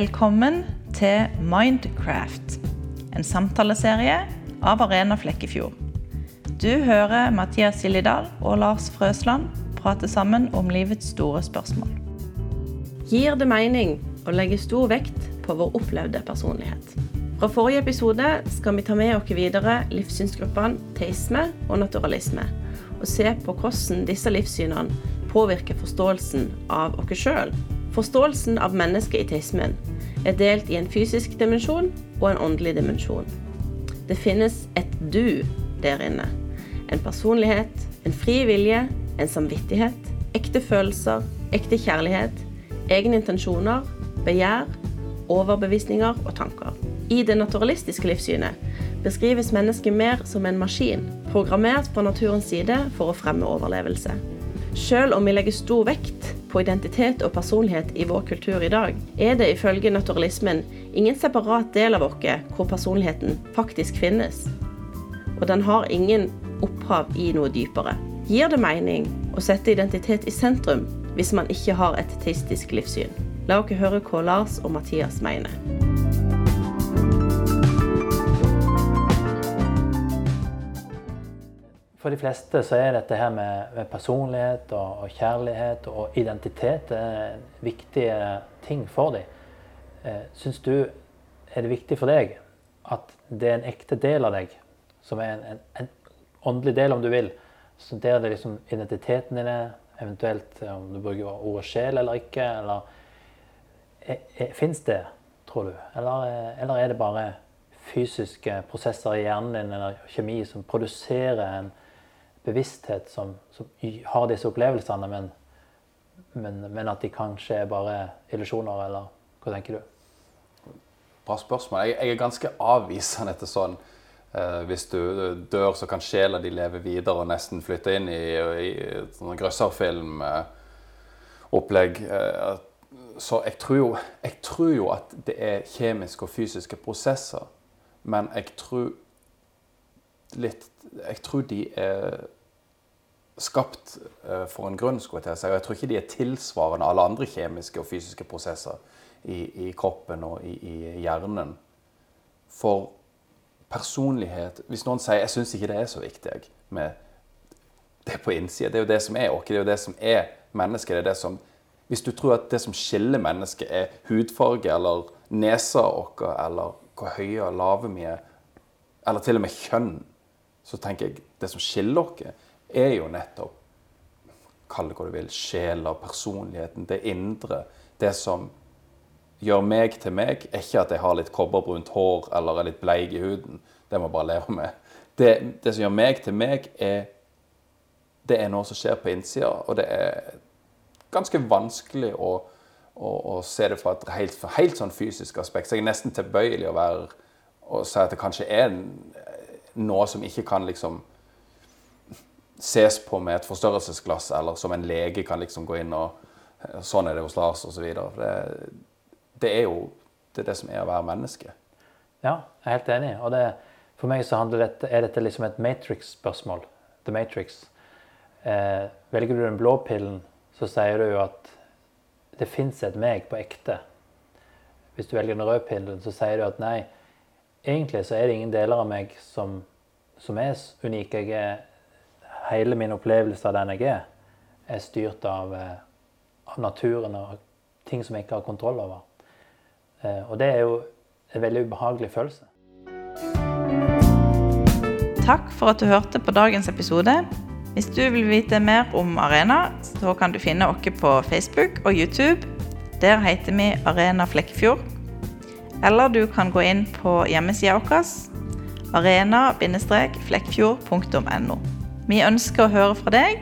Velkommen til Mindcraft, en samtaleserie av Arena Flekkefjord. Du hører Mathias Gillidal og Lars Frøsland prate sammen om livets store spørsmål. Gir det mening å legge stor vekt på vår opplevde personlighet? Fra forrige episode skal vi ta med oss videre livssynsgruppene teisme og naturalisme, og se på hvordan disse livssynene påvirker forståelsen av oss sjøl. Forståelsen av mennesket i teismen er delt i en fysisk dimensjon og en åndelig dimensjon. Det finnes et du der inne. En personlighet, en fri vilje, en samvittighet, ekte følelser, ekte kjærlighet, egne intensjoner, begjær, overbevisninger og tanker. I det naturalistiske livssynet beskrives mennesket mer som en maskin, programmert fra naturens side for å fremme overlevelse. Selv om vi legger stor vekt på identitet og personlighet i vår kultur i dag, er det ifølge naturalismen ingen separat del av oss hvor personligheten faktisk finnes. Og den har ingen opphav i noe dypere. Gir det mening å sette identitet i sentrum hvis man ikke har et teistisk livssyn? La oss høre hva Lars og Mathias mener. For de fleste så er dette her med, med personlighet og, og, kjærlighet og identitet viktige ting for dem. Eh, Syns du er det viktig for deg at det er en ekte del av deg, som er en, en, en åndelig del, om du vil, så der er det liksom identiteten din er, eventuelt om du bruker ordet sjel eller ikke, eller Fins det, tror du? Eller, eller, er det bare fysiske prosesser i hjernen din eller kjemi som produserer en bevissthet som, som har disse opplevelsene, men, men, men, at de kanskje er bare illusjoner, eller hva tenker du? Bra spørsmål. Jeg, jeg er ganske avvisende til sånn eh, Hvis du dør, så kan sjela di leve videre og nesten flytte inn i, i, i sånn grøsserfilmopplegg. Eh, så jeg tror, jo, jeg tror jo at det er kjemiske og fysiske prosesser, men jeg tror litt Jeg tror de er skapt uh, for en grunn. skulle jeg si. Jeg tror ikke de er tilsvarende alle andre kjemiske og fysiske prosesser i, i kroppen og i, i, hjernen. For personlighet Hvis noen sier jeg syns ikke det er så viktig med det på innsida, det er jo det som er oss. Det er jo det som er mennesket. det er det som hvis du tror at det som skiller mennesket, er hudfarge eller nesa vår, eller hvor høye og lave vi er, eller til og med kjønn, så tenker jeg det som skiller oss, er jo nettopp Kall det hva du vil. Sjela, personligheten, det indre. Det som gjør meg til meg, er ikke at jeg har litt kobberbrunt hår eller er litt bleik i huden. Det må jeg bare leve med. Det, det, som gjør meg til meg, er det er noe som skjer på innsida, og det er ganske vanskelig å, å, å se det fra et helt, helt, sånn fysisk aspekt. Så jeg er nesten tilbøyelig å være og si at det kanskje er noe som ikke kan liksom ses på med et forstørrelsesglass, eller som en lege kan liksom gå inn og eh, Sånn er det hos Lars, osv. Det, det er jo det, er det som er å være menneske. Ja, jeg er helt enig. Og det, for meg så dette, er dette liksom et Matrix-spørsmål. The Matrix. Eh, velger du den blå pillen, så sier du jo at det fins et meg på ekte. Hvis du velger den røde pillen, så sier du at nei, egentlig så er det ingen deler av meg som, som er unik. Jeg er hele min opplevelse av den jeg er, er styrt av, eh, av naturen og ting som jeg ikke har kontroll over. Eh, og det er jo en veldig ubehagelig følelse. Takk for at du hørte på dagens episode. Hvis du vil vite mer om Arena, så kan du finne oss på Facebook og YouTube. Der heter vi Arena Flekkefjord. Eller du kan gå inn på hjemmesida vår arena-flekkfjord.no. Vi ønsker å høre fra deg,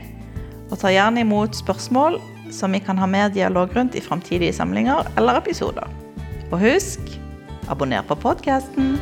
og tar gjerne imot spørsmål som vi kan ha mer dialog rundt i framtidige samlinger eller episoder. Og husk abonner på podkasten.